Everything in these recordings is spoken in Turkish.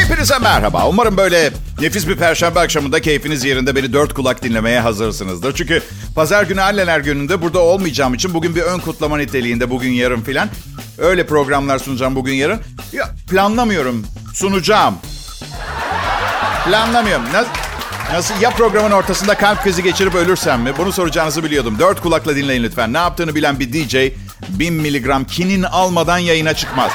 Hepinize merhaba. Umarım böyle nefis bir perşembe akşamında keyfiniz yerinde beni dört kulak dinlemeye hazırsınızdır. Çünkü pazar günü Allener gününde burada olmayacağım için bugün bir ön kutlama niteliğinde bugün yarın filan. Öyle programlar sunacağım bugün yarın. Ya planlamıyorum. Sunacağım. Planlamıyorum. Nasıl, nasıl ya programın ortasında kalp krizi geçirip ölürsem mi? Bunu soracağınızı biliyordum. Dört kulakla dinleyin lütfen. Ne yaptığını bilen bir DJ 1000 miligram kinin almadan yayına çıkmaz.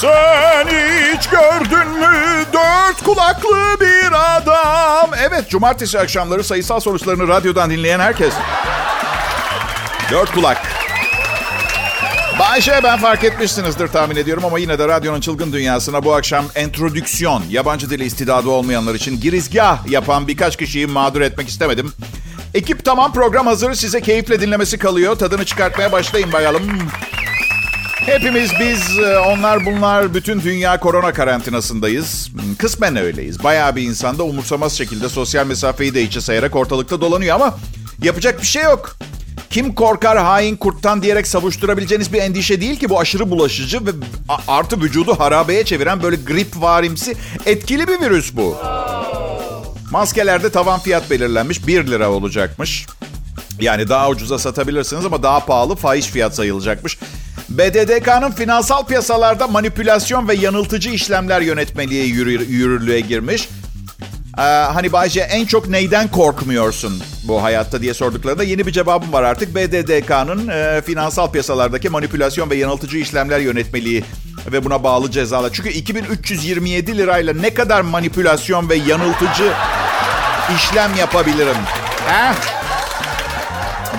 Sen hiç gördün mü dört kulaklı bir adam? Evet, cumartesi akşamları sayısal sonuçlarını radyodan dinleyen herkes. Dört kulak. Bayşe ben fark etmişsinizdir tahmin ediyorum ama yine de radyonun çılgın dünyasına bu akşam entrodüksiyon, yabancı dili istidadı olmayanlar için girizgah yapan birkaç kişiyi mağdur etmek istemedim. Ekip tamam program hazır size keyifle dinlemesi kalıyor. Tadını çıkartmaya başlayın bakalım. Hepimiz biz, e, onlar bunlar, bütün dünya korona karantinasındayız. Kısmen öyleyiz. Bayağı bir insan da umursamaz şekilde sosyal mesafeyi de içe sayarak ortalıkta dolanıyor ama yapacak bir şey yok. Kim korkar hain kurttan diyerek savuşturabileceğiniz bir endişe değil ki bu aşırı bulaşıcı ve artı vücudu harabeye çeviren böyle grip varimsi etkili bir virüs bu. Maskelerde tavan fiyat belirlenmiş 1 lira olacakmış. Yani daha ucuza satabilirsiniz ama daha pahalı fahiş fiyat sayılacakmış. BDDK'nın finansal piyasalarda manipülasyon ve yanıltıcı işlemler yönetmeliği yürü, yürürlüğe girmiş. Ee, hani Bayce en çok neyden korkmuyorsun bu hayatta diye sorduklarında yeni bir cevabım var artık. BDDK'nın e, finansal piyasalardaki manipülasyon ve yanıltıcı işlemler yönetmeliği ve buna bağlı cezalar. Çünkü 2327 lirayla ne kadar manipülasyon ve yanıltıcı işlem yapabilirim? He?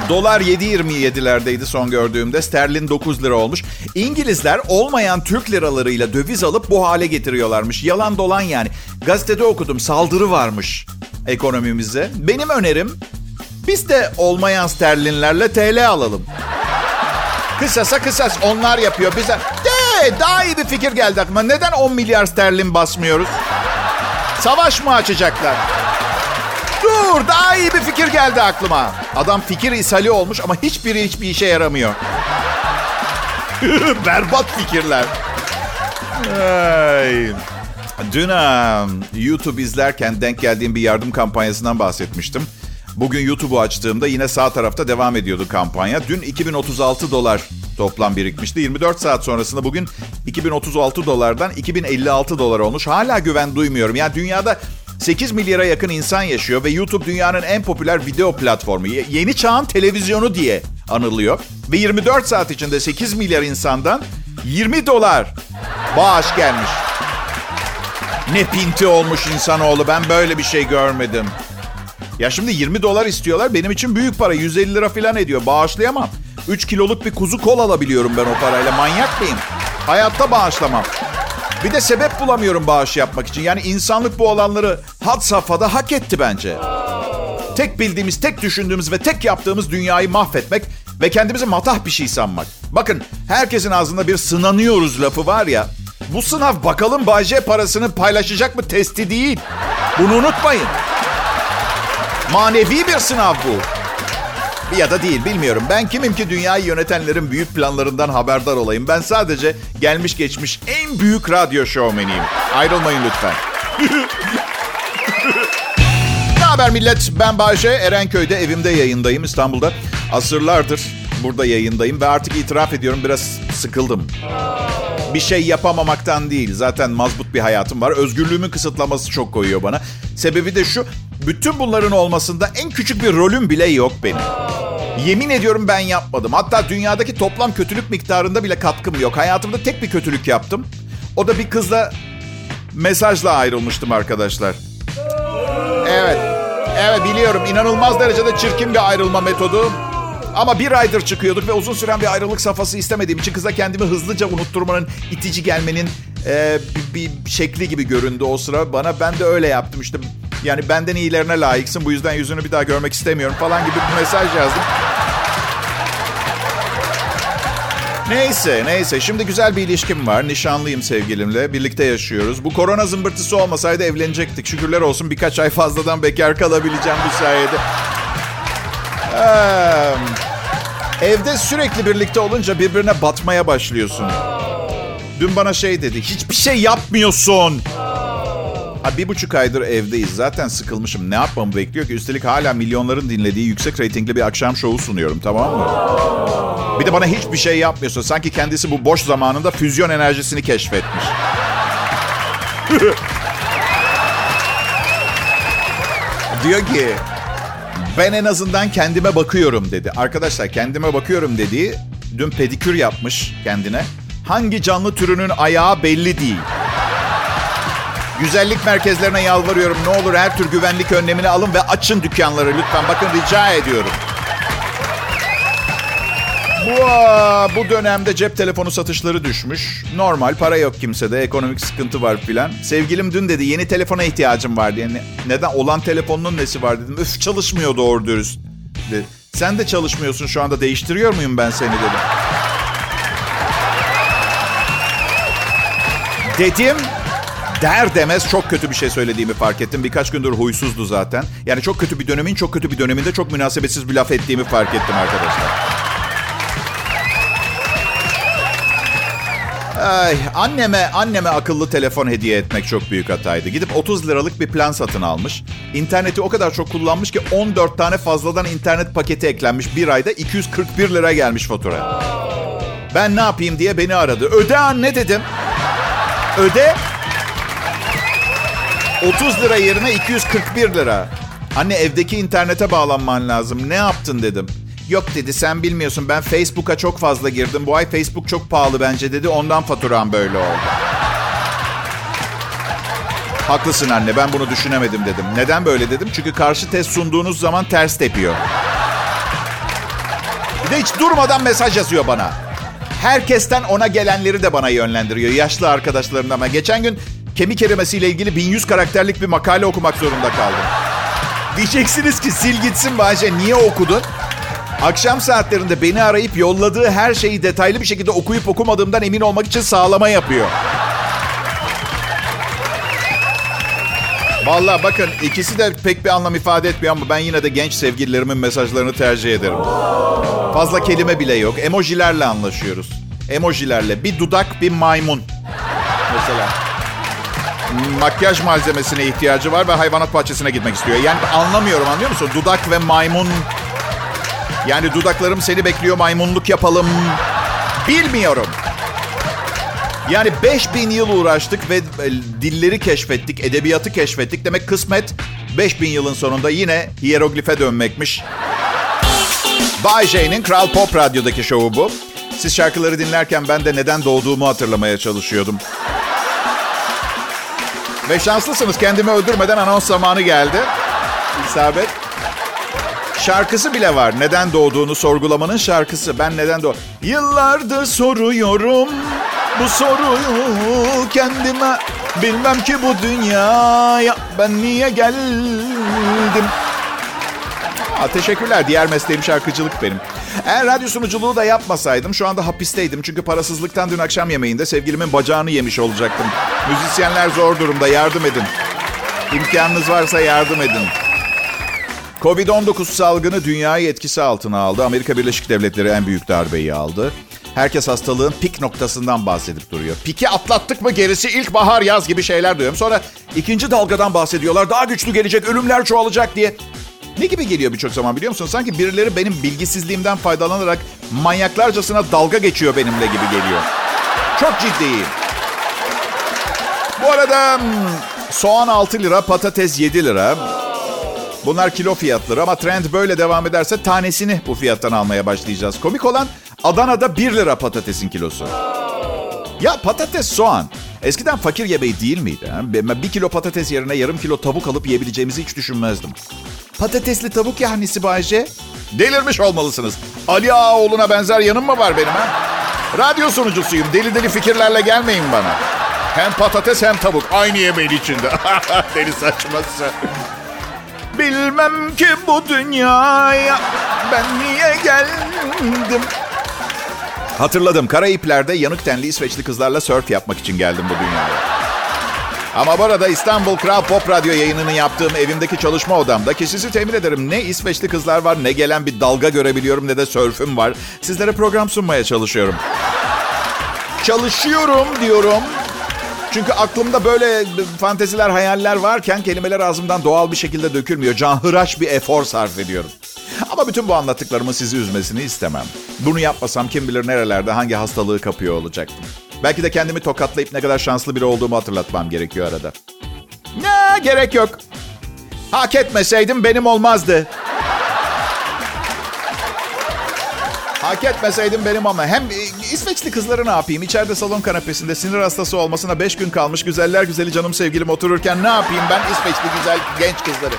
Dolar 7.27'lerdeydi son gördüğümde. Sterlin 9 lira olmuş. İngilizler olmayan Türk liralarıyla döviz alıp bu hale getiriyorlarmış. Yalan dolan yani. Gazetede okudum saldırı varmış ekonomimize. Benim önerim biz de olmayan sterlinlerle TL alalım. Kısasa kısas onlar yapıyor. Bize de daha iyi bir fikir geldi aklıma. Neden 10 milyar sterlin basmıyoruz? Savaş mı açacaklar? Dur daha iyi bir fikir geldi aklıma. Adam fikir ishali olmuş ama hiçbiri hiçbir işe yaramıyor. Berbat fikirler. Ay. Dün YouTube izlerken denk geldiğim bir yardım kampanyasından bahsetmiştim. Bugün YouTube'u açtığımda yine sağ tarafta devam ediyordu kampanya. Dün 2036 dolar toplam birikmişti. 24 saat sonrasında bugün 2036 dolardan 2056 dolar olmuş. Hala güven duymuyorum. Yani dünyada 8 milyara yakın insan yaşıyor ve YouTube dünyanın en popüler video platformu. Yeni çağın televizyonu diye anılıyor. Ve 24 saat içinde 8 milyar insandan 20 dolar bağış gelmiş. Ne pinti olmuş insanoğlu ben böyle bir şey görmedim. Ya şimdi 20 dolar istiyorlar benim için büyük para 150 lira falan ediyor bağışlayamam. 3 kiloluk bir kuzu kol alabiliyorum ben o parayla manyak mıyım? Hayatta bağışlamam. Bir de sebep bulamıyorum bağış yapmak için. Yani insanlık bu olanları had safhada hak etti bence. Tek bildiğimiz, tek düşündüğümüz ve tek yaptığımız dünyayı mahvetmek ve kendimizi matah bir şey sanmak. Bakın herkesin ağzında bir sınanıyoruz lafı var ya. Bu sınav bakalım Bayce parasını paylaşacak mı testi değil. Bunu unutmayın. Manevi bir sınav bu. Ya da değil bilmiyorum. Ben kimim ki dünyayı yönetenlerin büyük planlarından haberdar olayım. Ben sadece gelmiş geçmiş en büyük radyo şovmeniyim. Ayrılmayın lütfen. ne haber millet? Ben Bayşe. Erenköy'de evimde yayındayım İstanbul'da. Asırlardır burada yayındayım ve artık itiraf ediyorum biraz sıkıldım. Bir şey yapamamaktan değil. Zaten mazbut bir hayatım var. Özgürlüğümün kısıtlaması çok koyuyor bana. Sebebi de şu. Bütün bunların olmasında en küçük bir rolüm bile yok benim. Yemin ediyorum ben yapmadım. Hatta dünyadaki toplam kötülük miktarında bile katkım yok. Hayatımda tek bir kötülük yaptım. O da bir kızla mesajla ayrılmıştım arkadaşlar. Evet. Evet biliyorum inanılmaz derecede çirkin bir ayrılma metodu. Ama bir aydır çıkıyorduk ve uzun süren bir ayrılık safhası istemediğim için kıza kendimi hızlıca unutturmanın, itici gelmenin e, bir, bir şekli gibi göründü o sıra. Bana ben de öyle yaptım işte. Yani benden iyilerine layıksın bu yüzden yüzünü bir daha görmek istemiyorum falan gibi bir mesaj yazdım. Neyse neyse şimdi güzel bir ilişkim var. Nişanlıyım sevgilimle. Birlikte yaşıyoruz. Bu korona zımbırtısı olmasaydı evlenecektik. Şükürler olsun birkaç ay fazladan bekar kalabileceğim bu sayede. Ee, evde sürekli birlikte olunca birbirine batmaya başlıyorsun. Dün bana şey dedi. Hiçbir şey yapmıyorsun. Ha, bir buçuk aydır evdeyiz. Zaten sıkılmışım. Ne yapmamı bekliyor ki? Üstelik hala milyonların dinlediği yüksek reytingli bir akşam şovu sunuyorum. Tamam mı? Bir de bana hiçbir şey yapmıyorsun. Sanki kendisi bu boş zamanında füzyon enerjisini keşfetmiş. Diyor ki ben en azından kendime bakıyorum dedi. Arkadaşlar kendime bakıyorum dediği dün pedikür yapmış kendine. Hangi canlı türünün ayağı belli değil. Güzellik merkezlerine yalvarıyorum. Ne olur her tür güvenlik önlemini alın ve açın dükkanları lütfen. Bakın rica ediyorum. Bu, bu dönemde cep telefonu satışları düşmüş. Normal para yok kimsede. Ekonomik sıkıntı var filan. Sevgilim dün dedi yeni telefona ihtiyacım var diye. Ne- Neden? Olan telefonun nesi var dedim. Üf çalışmıyor doğru dürüst. Dedi. Sen de çalışmıyorsun şu anda değiştiriyor muyum ben seni dedim. Dedim der demez çok kötü bir şey söylediğimi fark ettim. Birkaç gündür huysuzdu zaten. Yani çok kötü bir dönemin çok kötü bir döneminde çok münasebetsiz bir laf ettiğimi fark ettim arkadaşlar. Ay, anneme anneme akıllı telefon hediye etmek çok büyük hataydı. Gidip 30 liralık bir plan satın almış. İnterneti o kadar çok kullanmış ki 14 tane fazladan internet paketi eklenmiş. Bir ayda 241 lira gelmiş fatura. Ben ne yapayım diye beni aradı. Öde anne dedim. Öde. 30 lira yerine 241 lira. Anne evdeki internete bağlanman lazım. Ne yaptın dedim. Yok dedi sen bilmiyorsun ben Facebook'a çok fazla girdim. Bu ay Facebook çok pahalı bence dedi. Ondan faturam böyle oldu. Haklısın anne ben bunu düşünemedim dedim. Neden böyle dedim? Çünkü karşı test sunduğunuz zaman ters tepiyor. Bir de hiç durmadan mesaj yazıyor bana. Herkesten ona gelenleri de bana yönlendiriyor. Yaşlı arkadaşlarımdan. Ben geçen gün kemik erimesiyle ilgili 1100 karakterlik bir makale okumak zorunda kaldım. Diyeceksiniz ki sil gitsin Bahçe niye okudun? Akşam saatlerinde beni arayıp yolladığı her şeyi detaylı bir şekilde okuyup okumadığımdan emin olmak için sağlama yapıyor. Vallahi bakın ikisi de pek bir anlam ifade etmiyor ama ben yine de genç sevgililerimin mesajlarını tercih ederim. Fazla kelime bile yok. Emojilerle anlaşıyoruz. Emojilerle. Bir dudak, bir maymun. Mesela. Makyaj malzemesine ihtiyacı var ve hayvanat bahçesine gitmek istiyor. Yani anlamıyorum anlıyor musun? Dudak ve maymun. Yani dudaklarım seni bekliyor maymunluk yapalım. Bilmiyorum. Yani 5000 yıl uğraştık ve e, dilleri keşfettik, edebiyatı keşfettik. Demek kısmet 5000 yılın sonunda yine hieroglife dönmekmiş. Bay J'nin Kral Pop Radyo'daki şovu bu. Siz şarkıları dinlerken ben de neden doğduğumu hatırlamaya çalışıyordum. Ve şanslısınız kendimi öldürmeden anons zamanı geldi. İsabet. Şarkısı bile var. Neden doğduğunu sorgulamanın şarkısı. Ben neden doğ... Yıllardır soruyorum bu soruyu kendime. Bilmem ki bu dünyaya ben niye geldim. Aa, teşekkürler. Diğer mesleğim şarkıcılık benim. Eğer radyo sunuculuğu da yapmasaydım şu anda hapisteydim. Çünkü parasızlıktan dün akşam yemeğinde sevgilimin bacağını yemiş olacaktım. Müzisyenler zor durumda. Yardım edin. İmkanınız varsa yardım edin. Covid-19 salgını dünyayı etkisi altına aldı. Amerika Birleşik Devletleri en büyük darbeyi aldı. Herkes hastalığın pik noktasından bahsedip duruyor. Piki atlattık mı gerisi ilkbahar yaz gibi şeyler duyuyorum. Sonra ikinci dalgadan bahsediyorlar. Daha güçlü gelecek, ölümler çoğalacak diye. Ne gibi geliyor birçok zaman biliyor musun? Sanki birileri benim bilgisizliğimden faydalanarak manyaklarcasına dalga geçiyor benimle gibi geliyor. Çok ciddiyim. Bu arada hmm, soğan 6 lira, patates 7 lira. Bunlar kilo fiyatları ama trend böyle devam ederse tanesini bu fiyattan almaya başlayacağız. Komik olan Adana'da 1 lira patatesin kilosu. Ya patates, soğan. Eskiden fakir yemeği değil miydi? Ben bir kilo patates yerine yarım kilo tavuk alıp yiyebileceğimizi hiç düşünmezdim. Patatesli tavuk yahnisi Bayce. Delirmiş olmalısınız. Ali Ağaoğlu'na benzer yanım mı var benim ha? Radyo sunucusuyum. Deli deli fikirlerle gelmeyin bana. Hem patates hem tavuk. Aynı yemeğin içinde. deli saçması. Bilmem ki bu dünyaya ben niye geldim. Hatırladım. Karayipler'de yanık tenli İsveçli kızlarla sörf yapmak için geldim bu dünyaya. Ama bu arada İstanbul Kral Pop Radyo yayınını yaptığım evimdeki çalışma odamda ki sizi temin ederim ne İsveçli kızlar var ne gelen bir dalga görebiliyorum ne de sörfüm var. Sizlere program sunmaya çalışıyorum. Çalışıyorum diyorum. Çünkü aklımda böyle fanteziler, hayaller varken kelimeler ağzımdan doğal bir şekilde dökülmüyor. Canhıraş bir efor sarf ediyorum. Ama bütün bu anlattıklarımı sizi üzmesini istemem. Bunu yapmasam kim bilir nerelerde hangi hastalığı kapıyor olacaktım. Belki de kendimi tokatlayıp ne kadar şanslı biri olduğumu hatırlatmam gerekiyor arada. Ne gerek yok. Hak etmeseydim benim olmazdı. Hak etmeseydim benim ama. Hem e, İsveçli kızları ne yapayım? İçeride salon kanepesinde sinir hastası olmasına beş gün kalmış güzeller güzeli canım sevgilim otururken ne yapayım ben İsveçli güzel genç kızları?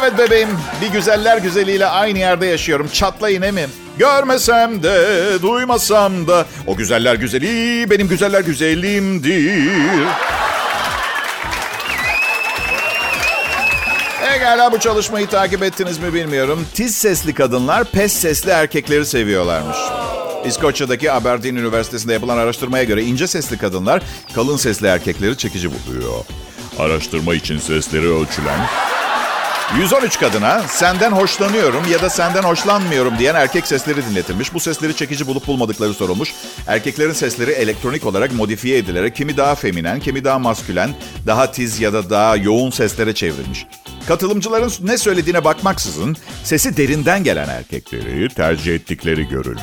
Evet bebeğim bir güzeller güzeliyle aynı yerde yaşıyorum. Çatlayın emi. Görmesem de duymasam da o güzeller güzeli benim güzeller güzelimdir. Pekala bu çalışmayı takip ettiniz mi bilmiyorum. Tiz sesli kadınlar pes sesli erkekleri seviyorlarmış. İskoçya'daki Aberdeen Üniversitesi'nde yapılan araştırmaya göre ince sesli kadınlar kalın sesli erkekleri çekici buluyor. Araştırma için sesleri ölçülen 113 kadına senden hoşlanıyorum ya da senden hoşlanmıyorum diyen erkek sesleri dinletilmiş. Bu sesleri çekici bulup bulmadıkları sorulmuş. Erkeklerin sesleri elektronik olarak modifiye edilerek kimi daha feminen, kimi daha maskülen, daha tiz ya da daha yoğun seslere çevrilmiş. Katılımcıların ne söylediğine bakmaksızın sesi derinden gelen erkekleri tercih ettikleri görülmüş.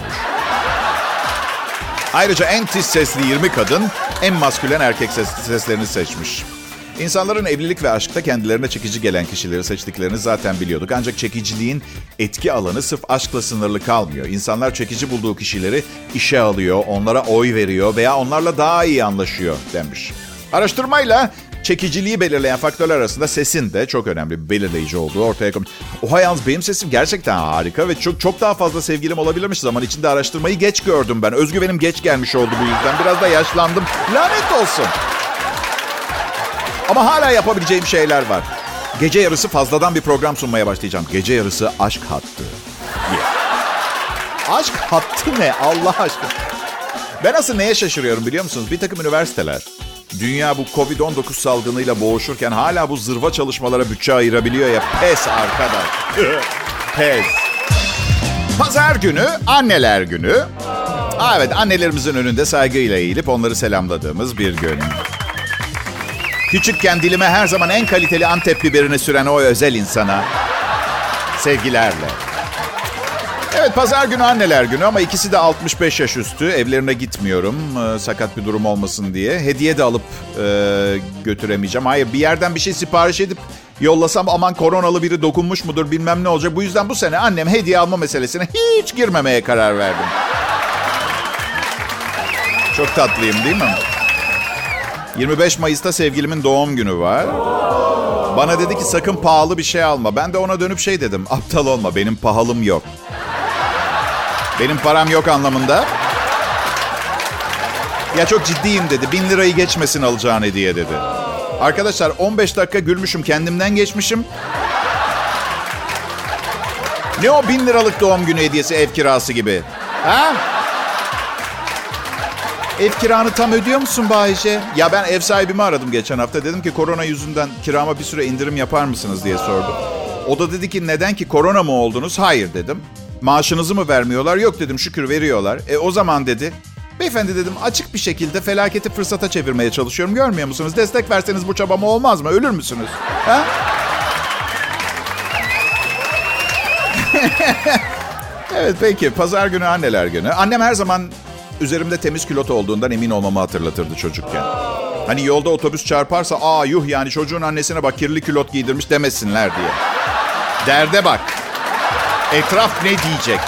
Ayrıca en tiz sesli 20 kadın en maskülen erkek ses, seslerini seçmiş. İnsanların evlilik ve aşkta kendilerine çekici gelen kişileri seçtiklerini zaten biliyorduk. Ancak çekiciliğin etki alanı sırf aşkla sınırlı kalmıyor. İnsanlar çekici bulduğu kişileri işe alıyor, onlara oy veriyor veya onlarla daha iyi anlaşıyor demiş. Araştırmayla çekiciliği belirleyen faktörler arasında sesin de çok önemli bir belirleyici olduğu ortaya konmuş. Oha yalnız benim sesim gerçekten harika ve çok çok daha fazla sevgilim olabilirmiş zaman içinde araştırmayı geç gördüm ben. Özgüvenim geç gelmiş oldu bu yüzden. Biraz da yaşlandım. Lanet olsun. Ama hala yapabileceğim şeyler var. Gece yarısı fazladan bir program sunmaya başlayacağım. Gece yarısı aşk hattı. Yeah. Aşk hattı ne Allah aşkına? Ben asıl neye şaşırıyorum biliyor musunuz? Bir takım üniversiteler dünya bu Covid-19 salgınıyla boğuşurken hala bu zırva çalışmalara bütçe ayırabiliyor ya. Pes arkadaş. Pes. Pazar günü, anneler günü. Aa, evet, annelerimizin önünde saygıyla eğilip onları selamladığımız bir gün. Küçükken dilime her zaman en kaliteli Antep biberini süren o özel insana sevgilerle. Evet pazar günü anneler günü ama ikisi de 65 yaş üstü. Evlerine gitmiyorum e, sakat bir durum olmasın diye. Hediye de alıp e, götüremeyeceğim. Hayır bir yerden bir şey sipariş edip yollasam aman koronalı biri dokunmuş mudur bilmem ne olacak. Bu yüzden bu sene annem hediye alma meselesine hiç girmemeye karar verdim. Çok tatlıyım değil mi? 25 Mayıs'ta sevgilimin doğum günü var. Bana dedi ki sakın pahalı bir şey alma. Ben de ona dönüp şey dedim. Aptal olma benim pahalım yok. Benim param yok anlamında. Ya çok ciddiyim dedi. Bin lirayı geçmesin alacağın hediye dedi. Arkadaşlar 15 dakika gülmüşüm. Kendimden geçmişim. Ne o bin liralık doğum günü hediyesi ev kirası gibi? Ha? Ev kiranı tam ödüyor musun Bayce? Ya ben ev sahibimi aradım geçen hafta. Dedim ki korona yüzünden kirama bir süre indirim yapar mısınız diye sordum. O da dedi ki neden ki korona mı oldunuz? Hayır dedim. Maaşınızı mı vermiyorlar? Yok dedim şükür veriyorlar. E o zaman dedi. Beyefendi dedim açık bir şekilde felaketi fırsata çevirmeye çalışıyorum. Görmüyor musunuz? Destek verseniz bu çabama olmaz mı? Ölür müsünüz? Ha? evet peki. Pazar günü anneler günü. Annem her zaman üzerimde temiz külot olduğundan emin olmamı hatırlatırdı çocukken. Hani yolda otobüs çarparsa aa yuh yani çocuğun annesine bak kirli külot giydirmiş demesinler diye. Derde bak. Etraf ne diyecek?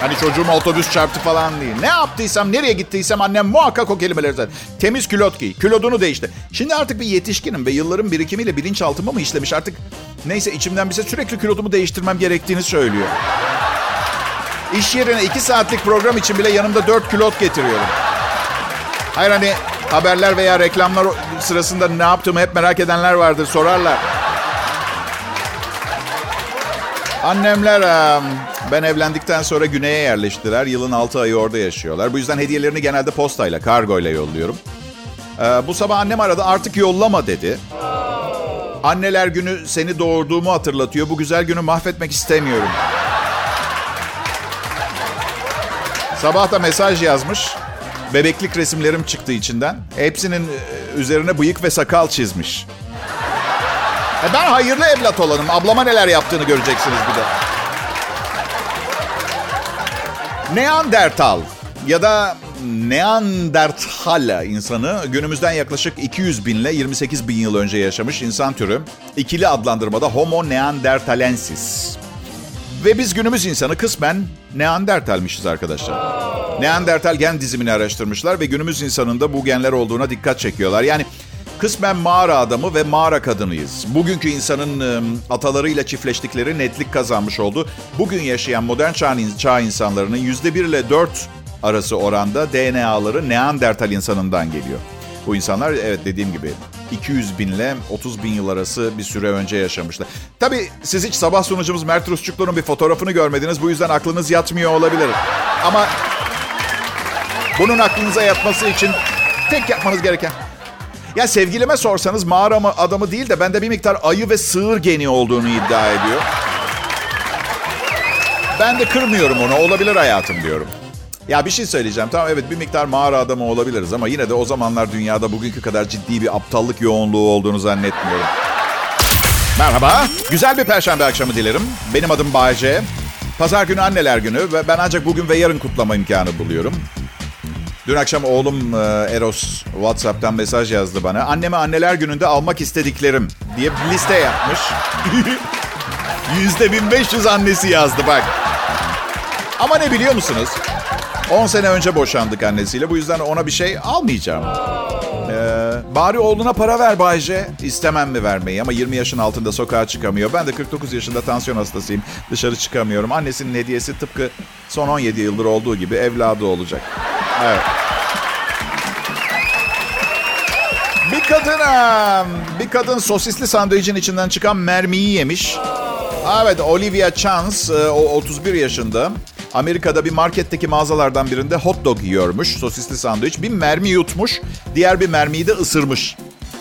Hani çocuğuma otobüs çarptı falan değil. Ne yaptıysam, nereye gittiysem annem muhakkak o kelimeleri zaten. Temiz külot giy, külodunu değişti. Şimdi artık bir yetişkinim ve yılların birikimiyle bilinçaltıma mı işlemiş artık... Neyse içimden bize sürekli külotumu değiştirmem gerektiğini söylüyor. İş yerine iki saatlik program için bile yanımda dört külot getiriyorum. Hayır hani haberler veya reklamlar sırasında ne yaptığımı hep merak edenler vardır, sorarlar. Annemler ben evlendikten sonra güneye yerleştiler. Yılın 6 ayı orada yaşıyorlar. Bu yüzden hediyelerini genelde postayla, kargoyla yolluyorum. Bu sabah annem aradı artık yollama dedi. Anneler günü seni doğurduğumu hatırlatıyor. Bu güzel günü mahvetmek istemiyorum. Sabah da mesaj yazmış. Bebeklik resimlerim çıktı içinden. Hepsinin e, üzerine bıyık ve sakal çizmiş. E ben hayırlı evlat olanım. Ablama neler yaptığını göreceksiniz bir de. Neandertal ya da Neandertal insanı günümüzden yaklaşık 200 bin ile 28 bin yıl önce yaşamış insan türü. İkili adlandırmada Homo neanderthalensis. Ve biz günümüz insanı kısmen Neandertalmişiz arkadaşlar. Neandertal gen dizimini araştırmışlar ve günümüz insanında bu genler olduğuna dikkat çekiyorlar. Yani kısmen mağara adamı ve mağara kadınıyız. Bugünkü insanın ıı, atalarıyla çiftleştikleri netlik kazanmış oldu. Bugün yaşayan modern çağ, çağ insanlarının %1 ile 4 arası oranda DNA'ları Neandertal insanından geliyor. Bu insanlar evet dediğim gibi 200 bin ile 30 bin yıl arası bir süre önce yaşamışlar. Tabii siz hiç sabah sunucumuz Mert Rusçuklu'nun bir fotoğrafını görmediniz. Bu yüzden aklınız yatmıyor olabilir. Ama bunun aklınıza yatması için tek yapmanız gereken... Ya sevgilime sorsanız mağara adamı değil de bende bir miktar ayı ve sığır geni olduğunu iddia ediyor. Ben de kırmıyorum onu. Olabilir hayatım diyorum. Ya bir şey söyleyeceğim. Tamam evet bir miktar mağara adamı olabiliriz ama yine de o zamanlar dünyada bugünkü kadar ciddi bir aptallık yoğunluğu olduğunu zannetmiyorum. Merhaba. Güzel bir perşembe akşamı dilerim. Benim adım Bayce. Pazar günü anneler günü ve ben ancak bugün ve yarın kutlama imkanı buluyorum. Dün akşam oğlum e, Eros WhatsApp'tan mesaj yazdı bana. Anneme anneler gününde almak istediklerim diye bir liste yapmış. Yüzde 1500 annesi yazdı bak. Ama ne biliyor musunuz? 10 sene önce boşandık annesiyle. Bu yüzden ona bir şey almayacağım. Ee, bari oğluna para ver Bayce. İstemem mi vermeyi ama 20 yaşın altında sokağa çıkamıyor. Ben de 49 yaşında tansiyon hastasıyım. Dışarı çıkamıyorum. Annesinin hediyesi tıpkı son 17 yıldır olduğu gibi evladı olacak. Evet. Bir kadın, bir kadın sosisli sandviçin içinden çıkan mermiyi yemiş. Evet, Olivia Chance, o 31 yaşında. Amerika'da bir marketteki mağazalardan birinde hot dog yiyormuş. Sosisli sandviç. Bir mermi yutmuş. Diğer bir mermiyi de ısırmış.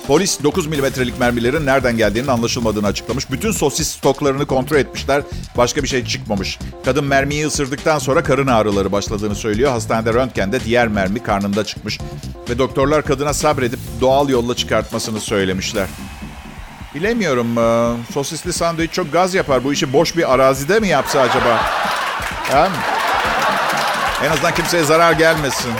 Polis 9 milimetrelik mermilerin nereden geldiğinin anlaşılmadığını açıklamış. Bütün sosis stoklarını kontrol etmişler. Başka bir şey çıkmamış. Kadın mermiyi ısırdıktan sonra karın ağrıları başladığını söylüyor. Hastanede röntgende diğer mermi karnında çıkmış. Ve doktorlar kadına sabredip doğal yolla çıkartmasını söylemişler. Bilemiyorum. Sosisli sandviç çok gaz yapar. Bu işi boş bir arazide mi yapsa acaba? Ha? En azından kimseye zarar gelmesin.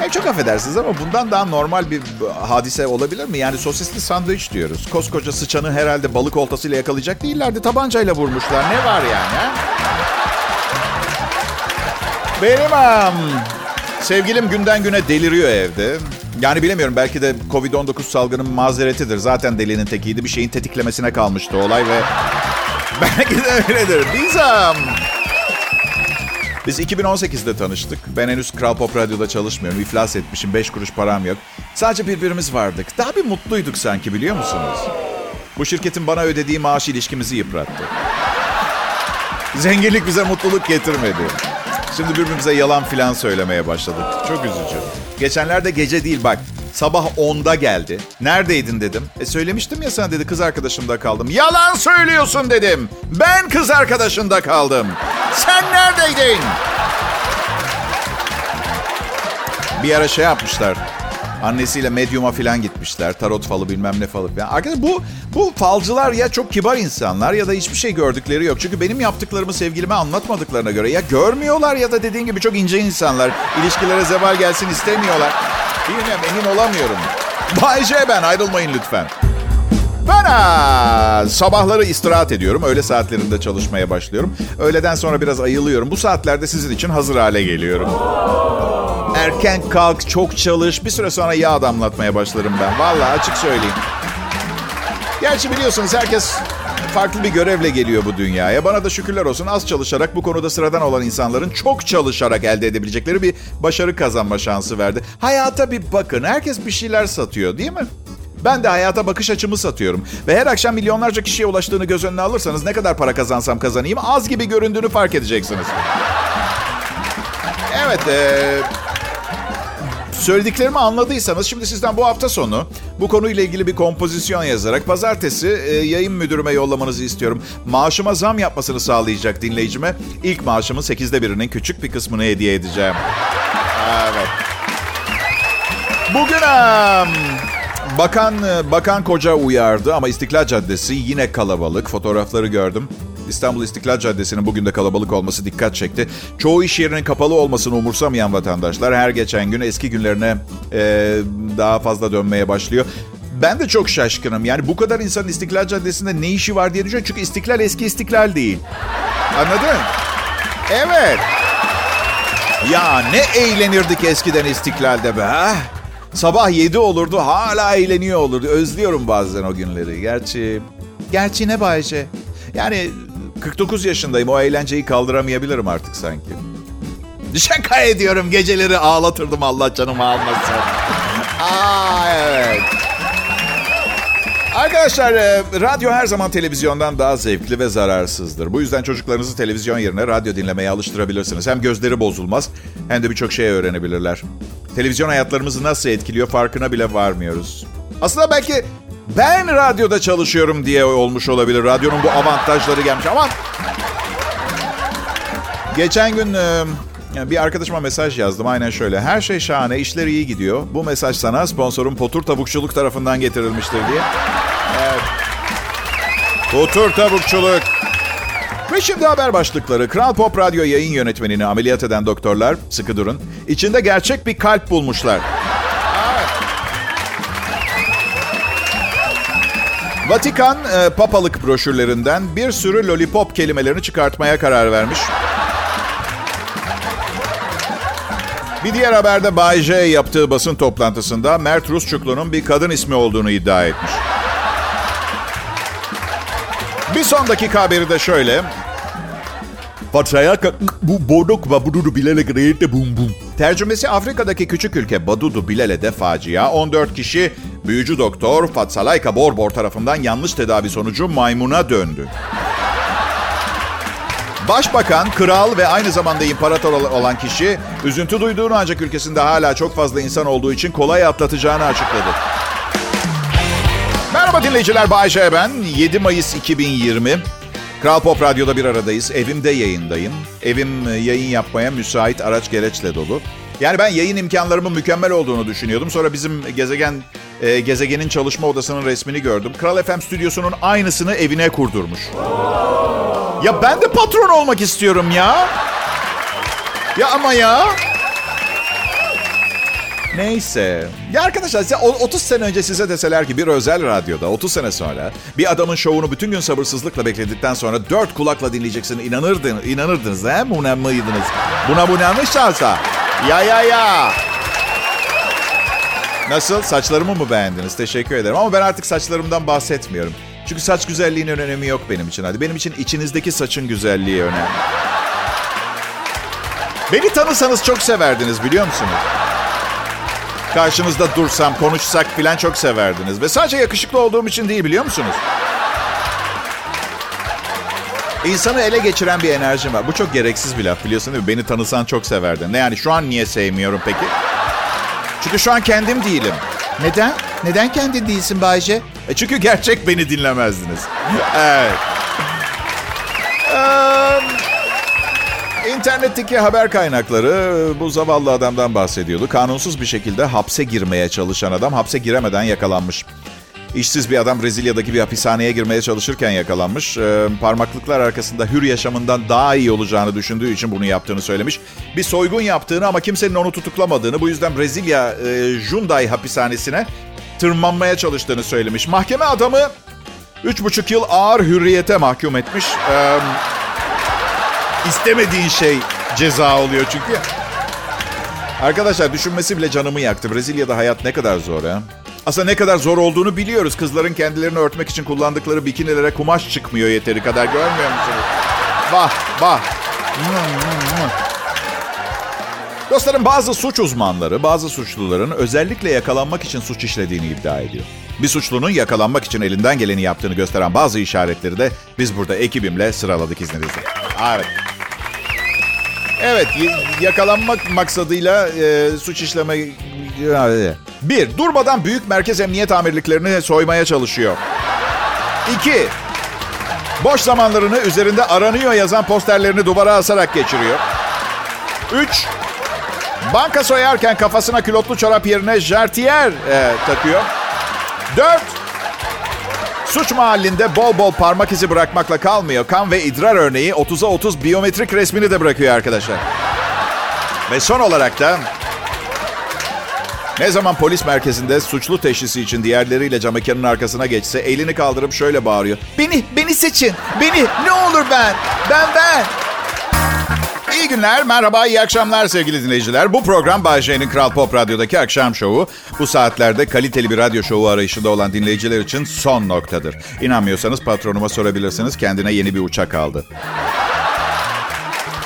Yani çok affedersiniz ama bundan daha normal bir hadise olabilir mi? Yani sosisli sandviç diyoruz. Koskoca sıçanı herhalde balık oltasıyla yakalayacak değillerdi. Tabancayla vurmuşlar. Ne var yani? Benim um, sevgilim günden güne deliriyor evde. Yani bilemiyorum belki de Covid-19 salgının mazeretidir. Zaten delinin tekiydi. Bir şeyin tetiklemesine kalmıştı olay ve belki de öyledir. Biz um, biz 2018'de tanıştık. Ben henüz Kral Pop Radyo'da çalışmıyorum. İflas etmişim. 5 kuruş param yok. Sadece birbirimiz vardık. Daha bir mutluyduk sanki biliyor musunuz? Bu şirketin bana ödediği maaş ilişkimizi yıprattı. Zenginlik bize mutluluk getirmedi. Şimdi birbirimize yalan filan söylemeye başladık. Çok üzücü. Geçenlerde gece değil bak. Sabah 10'da geldi. Neredeydin dedim. E söylemiştim ya sana dedi kız arkadaşımda kaldım. Yalan söylüyorsun dedim. Ben kız arkadaşında kaldım. Sen neredeydin? Bir ara şey yapmışlar. Annesiyle medyuma falan gitmişler. Tarot falı bilmem ne falı falan. Arkadaşlar bu, bu falcılar ya çok kibar insanlar ya da hiçbir şey gördükleri yok. Çünkü benim yaptıklarımı sevgilime anlatmadıklarına göre ya görmüyorlar ya da dediğin gibi çok ince insanlar. İlişkilere zeval gelsin istemiyorlar. Bilmiyorum emin olamıyorum. Bay J ben ayrılmayın lütfen. Ben aa, sabahları istirahat ediyorum. Öğle saatlerinde çalışmaya başlıyorum. Öğleden sonra biraz ayılıyorum. Bu saatlerde sizin için hazır hale geliyorum. Erken kalk, çok çalış. Bir süre sonra yağ damlatmaya başlarım ben. Vallahi açık söyleyeyim. Gerçi biliyorsunuz herkes farklı bir görevle geliyor bu dünyaya. Bana da şükürler olsun az çalışarak bu konuda sıradan olan insanların çok çalışarak elde edebilecekleri bir başarı kazanma şansı verdi. Hayata bir bakın. Herkes bir şeyler satıyor değil mi? Ben de hayata bakış açımı satıyorum. Ve her akşam milyonlarca kişiye ulaştığını göz önüne alırsanız ne kadar para kazansam kazanayım az gibi göründüğünü fark edeceksiniz. Evet, ee, söylediklerimi anladıysanız şimdi sizden bu hafta sonu bu konuyla ilgili bir kompozisyon yazarak pazartesi e, yayın müdürüme yollamanızı istiyorum. Maaşıma zam yapmasını sağlayacak dinleyicime ilk maaşımın sekizde birinin küçük bir kısmını hediye edeceğim. Evet. Bugün bakan bakan koca uyardı ama İstiklal Caddesi yine kalabalık. Fotoğrafları gördüm. İstanbul İstiklal Caddesi'nin bugün de kalabalık olması dikkat çekti. Çoğu iş yerinin kapalı olmasını umursamayan vatandaşlar her geçen gün eski günlerine e, daha fazla dönmeye başlıyor. Ben de çok şaşkınım. Yani bu kadar insanın İstiklal Caddesi'nde ne işi var diye düşünüyorum. Çünkü İstiklal eski İstiklal değil. Anladın? Evet. Ya ne eğlenirdik eskiden İstiklal'de be. Sabah 7 olurdu hala eğleniyor olurdu. Özlüyorum bazen o günleri. Gerçi gerçi ne Bayce? Yani 49 yaşındayım. O eğlenceyi kaldıramayabilirim artık sanki. Şaka ediyorum. Geceleri ağlatırdım Allah canımı almasın. Aa evet. Arkadaşlar e, radyo her zaman televizyondan daha zevkli ve zararsızdır. Bu yüzden çocuklarınızı televizyon yerine radyo dinlemeye alıştırabilirsiniz. Hem gözleri bozulmaz hem de birçok şey öğrenebilirler. Televizyon hayatlarımızı nasıl etkiliyor farkına bile varmıyoruz. Aslında belki ben radyoda çalışıyorum diye olmuş olabilir. Radyonun bu avantajları gelmiş ama... Geçen gün e, bir arkadaşıma mesaj yazdım aynen şöyle. Her şey şahane, işler iyi gidiyor. Bu mesaj sana sponsorum Potur Tavukçuluk tarafından getirilmiştir diye. Evet. Potur Tavukçuluk. Ve şimdi haber başlıkları. Kral Pop Radyo yayın yönetmenini ameliyat eden doktorlar, sıkı durun, içinde gerçek bir kalp bulmuşlar. Vatikan e, papalık broşürlerinden bir sürü lollipop kelimelerini çıkartmaya karar vermiş. Bir diğer haberde Bay J yaptığı basın toplantısında Mert Rusçuklu'nun bir kadın ismi olduğunu iddia etmiş. Bir son dakika haberi de şöyle. Patriarka bu bodok ve bududu bilele greyte bum bum. Tercümesi Afrika'daki küçük ülke Badudu Bilele'de facia. 14 kişi büyücü doktor Fatsalayka Borbor tarafından yanlış tedavi sonucu maymuna döndü. Başbakan, kral ve aynı zamanda imparator olan kişi üzüntü duyduğunu ancak ülkesinde hala çok fazla insan olduğu için kolay atlatacağını açıkladı. Merhaba dinleyiciler, Bay J ben. 7 Mayıs 2020. Kral Pop Radyo'da bir aradayız. Evimde yayındayım. Evim yayın yapmaya müsait araç gereçle dolu. Yani ben yayın imkanlarımın mükemmel olduğunu düşünüyordum. Sonra bizim gezegen e, gezegenin çalışma odasının resmini gördüm. Kral FM stüdyosunun aynısını evine kurdurmuş. Ya ben de patron olmak istiyorum ya. Ya ama ya. Neyse. Ya arkadaşlar size 30 sene önce size deseler ki bir özel radyoda 30 sene sonra bir adamın şovunu bütün gün sabırsızlıkla bekledikten sonra dört kulakla dinleyeceksin inanırdın, inanırdınız he? Mıydınız? Buna bu şansa? Ya ya ya. Nasıl? Saçlarımı mı beğendiniz? Teşekkür ederim. Ama ben artık saçlarımdan bahsetmiyorum. Çünkü saç güzelliğinin önemi yok benim için. Hadi benim için içinizdeki saçın güzelliği önemli. Beni tanısanız çok severdiniz biliyor musunuz? Karşınızda dursam, konuşsak filan çok severdiniz. Ve sadece yakışıklı olduğum için değil biliyor musunuz? İnsanı ele geçiren bir enerjim var. Bu çok gereksiz bir laf biliyorsun değil mi? Beni tanısan çok severdin. Ne yani şu an niye sevmiyorum peki? Çünkü şu an kendim değilim. Neden? Neden kendi değilsin Bayce? E çünkü gerçek beni dinlemezdiniz. evet. İnternetteki haber kaynakları bu zavallı adamdan bahsediyordu. Kanunsuz bir şekilde hapse girmeye çalışan adam hapse giremeden yakalanmış. İşsiz bir adam Brezilya'daki bir hapishaneye girmeye çalışırken yakalanmış. Ee, parmaklıklar arkasında hür yaşamından daha iyi olacağını düşündüğü için bunu yaptığını söylemiş. Bir soygun yaptığını ama kimsenin onu tutuklamadığını, bu yüzden Brezilya e, Junday hapishanesine tırmanmaya çalıştığını söylemiş. Mahkeme adamı 3,5 yıl ağır hürriyete mahkum etmiş. Ee, istemediğin şey ceza oluyor çünkü. Arkadaşlar düşünmesi bile canımı yaktı. Brezilya'da hayat ne kadar zor ha? Aslında ne kadar zor olduğunu biliyoruz. Kızların kendilerini örtmek için kullandıkları bikinilere kumaş çıkmıyor yeteri kadar. Görmüyor musunuz? Bah, bah. Dostlarım bazı suç uzmanları bazı suçluların özellikle yakalanmak için suç işlediğini iddia ediyor. Bir suçlunun yakalanmak için elinden geleni yaptığını gösteren bazı işaretleri de biz burada ekibimle sıraladık izninizle. Evet. Evet, yakalanmak maksadıyla e, suç işleme... Bir, durmadan büyük merkez emniyet amirliklerini soymaya çalışıyor. İki, boş zamanlarını üzerinde aranıyor yazan posterlerini duvara asarak geçiriyor. Üç, Banka soyarken kafasına külotlu çorap yerine jartiyer e, takıyor. Dört, suç mahallinde bol bol parmak izi bırakmakla kalmıyor. Kan ve idrar örneği 30'a 30 biyometrik resmini de bırakıyor arkadaşlar. Ve son olarak da ne zaman polis merkezinde suçlu teşhisi için diğerleriyle cam mekanın arkasına geçse elini kaldırıp şöyle bağırıyor. Beni, beni seçin. Beni, ne olur ben. Ben, ben. İyi günler, merhaba, iyi akşamlar sevgili dinleyiciler. Bu program Bay J'nin Kral Pop Radyo'daki akşam şovu. Bu saatlerde kaliteli bir radyo şovu arayışında olan dinleyiciler için son noktadır. İnanmıyorsanız patronuma sorabilirsiniz. Kendine yeni bir uçak aldı.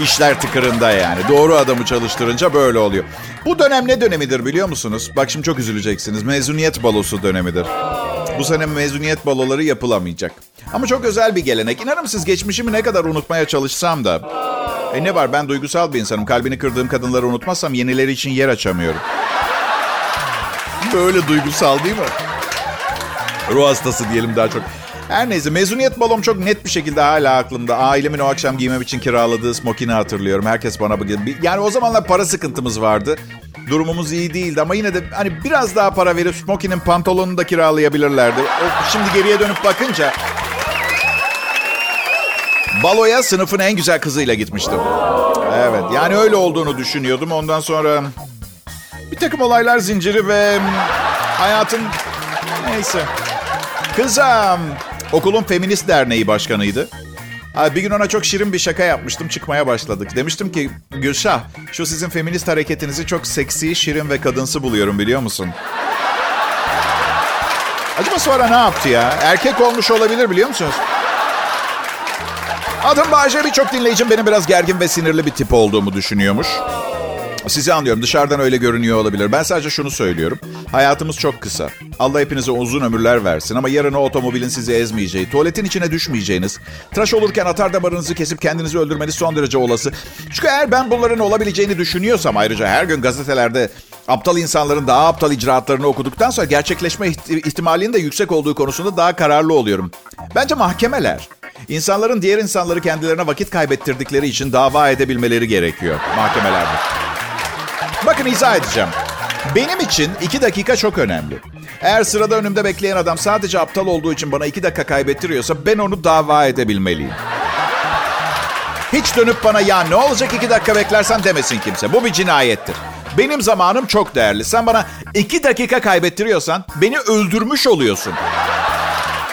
İşler tıkırında yani. Doğru adamı çalıştırınca böyle oluyor. Bu dönem ne dönemidir biliyor musunuz? Bak şimdi çok üzüleceksiniz. Mezuniyet balosu dönemidir. Bu sene mezuniyet baloları yapılamayacak. Ama çok özel bir gelenek. İnanır mısınız geçmişimi ne kadar unutmaya çalışsam da... E ne var ben duygusal bir insanım. Kalbini kırdığım kadınları unutmazsam yenileri için yer açamıyorum. Böyle duygusal değil mi? Ruh hastası diyelim daha çok. Her neyse mezuniyet balom çok net bir şekilde hala aklımda. Ailemin o akşam giymem için kiraladığı smokini hatırlıyorum. Herkes bana bakıyor. Yani o zamanlar para sıkıntımız vardı. Durumumuz iyi değildi ama yine de hani biraz daha para verip smokinin pantolonunu da kiralayabilirlerdi. Şimdi geriye dönüp bakınca baloya sınıfın en güzel kızıyla gitmiştim. Evet yani öyle olduğunu düşünüyordum. Ondan sonra bir takım olaylar zinciri ve hayatın neyse. Kızım okulun feminist derneği başkanıydı. Bir gün ona çok şirin bir şaka yapmıştım. Çıkmaya başladık. Demiştim ki Gülşah şu sizin feminist hareketinizi çok seksi, şirin ve kadınsı buluyorum biliyor musun? Acaba sonra ne yaptı ya? Erkek olmuş olabilir biliyor musunuz? Adım Bayce birçok dinleyicim benim biraz gergin ve sinirli bir tip olduğumu düşünüyormuş. Sizi anlıyorum. Dışarıdan öyle görünüyor olabilir. Ben sadece şunu söylüyorum. Hayatımız çok kısa. Allah hepinize uzun ömürler versin ama yarın o otomobilin sizi ezmeyeceği, tuvaletin içine düşmeyeceğiniz, tıraş olurken atar damarınızı kesip kendinizi öldürmeniz son derece olası. Çünkü eğer ben bunların olabileceğini düşünüyorsam ayrıca her gün gazetelerde aptal insanların daha aptal icraatlarını okuduktan sonra gerçekleşme ihtimalinin de yüksek olduğu konusunda daha kararlı oluyorum. Bence mahkemeler insanların diğer insanları kendilerine vakit kaybettirdikleri için dava edebilmeleri gerekiyor mahkemelerde. Bakın izah edeceğim. Benim için iki dakika çok önemli. Eğer sırada önümde bekleyen adam sadece aptal olduğu için bana iki dakika kaybettiriyorsa ben onu dava edebilmeliyim. Hiç dönüp bana ya ne olacak iki dakika beklersen demesin kimse. Bu bir cinayettir. Benim zamanım çok değerli. Sen bana iki dakika kaybettiriyorsan beni öldürmüş oluyorsun.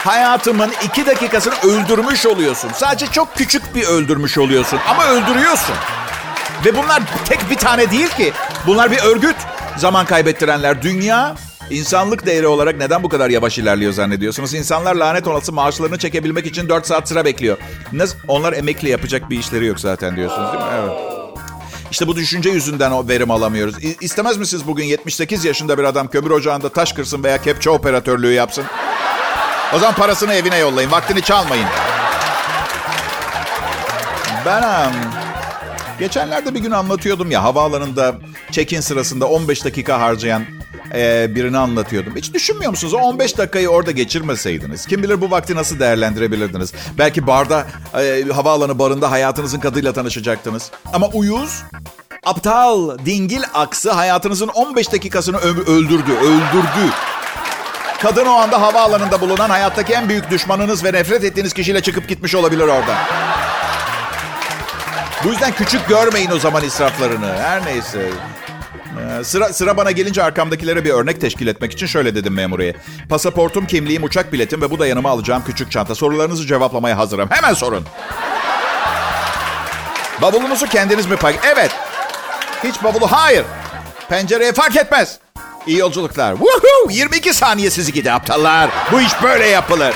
Hayatımın iki dakikasını öldürmüş oluyorsun. Sadece çok küçük bir öldürmüş oluyorsun ama öldürüyorsun. Ve bunlar tek bir tane değil ki. Bunlar bir örgüt. Zaman kaybettirenler. Dünya insanlık değeri olarak neden bu kadar yavaş ilerliyor zannediyorsunuz? İnsanlar lanet olası maaşlarını çekebilmek için 4 saat sıra bekliyor. Nasıl? Onlar emekli yapacak bir işleri yok zaten diyorsunuz değil mi? Evet. İşte bu düşünce yüzünden o verim alamıyoruz. İstemez misiniz bugün 78 yaşında bir adam kömür ocağında taş kırsın veya kepçe operatörlüğü yapsın? O zaman parasını evine yollayın. Vaktini çalmayın. Ben... Geçenlerde bir gün anlatıyordum ya havaalanında check-in sırasında 15 dakika harcayan e, birini anlatıyordum. Hiç düşünmüyor musunuz? O 15 dakikayı orada geçirmeseydiniz. Kim bilir bu vakti nasıl değerlendirebilirdiniz? Belki barda, e, havaalanı barında hayatınızın kadıyla tanışacaktınız. Ama uyuz, aptal, dingil aksı hayatınızın 15 dakikasını öldürdü, öldürdü. Kadın o anda havaalanında bulunan hayattaki en büyük düşmanınız ve nefret ettiğiniz kişiyle çıkıp gitmiş olabilir orada. Bu yüzden küçük görmeyin o zaman israflarını. Her neyse. Ee, sıra, sıra bana gelince arkamdakilere bir örnek teşkil etmek için şöyle dedim memuriye. Pasaportum, kimliğim, uçak biletim ve bu da yanıma alacağım küçük çanta. Sorularınızı cevaplamaya hazırım. Hemen sorun. Bavulunuzu kendiniz mi pak? Evet. Hiç bavulu? Hayır. Pencereye fark etmez. İyi yolculuklar. Woohoo! 22 saniye sizi gidi aptallar. Bu iş böyle yapılır.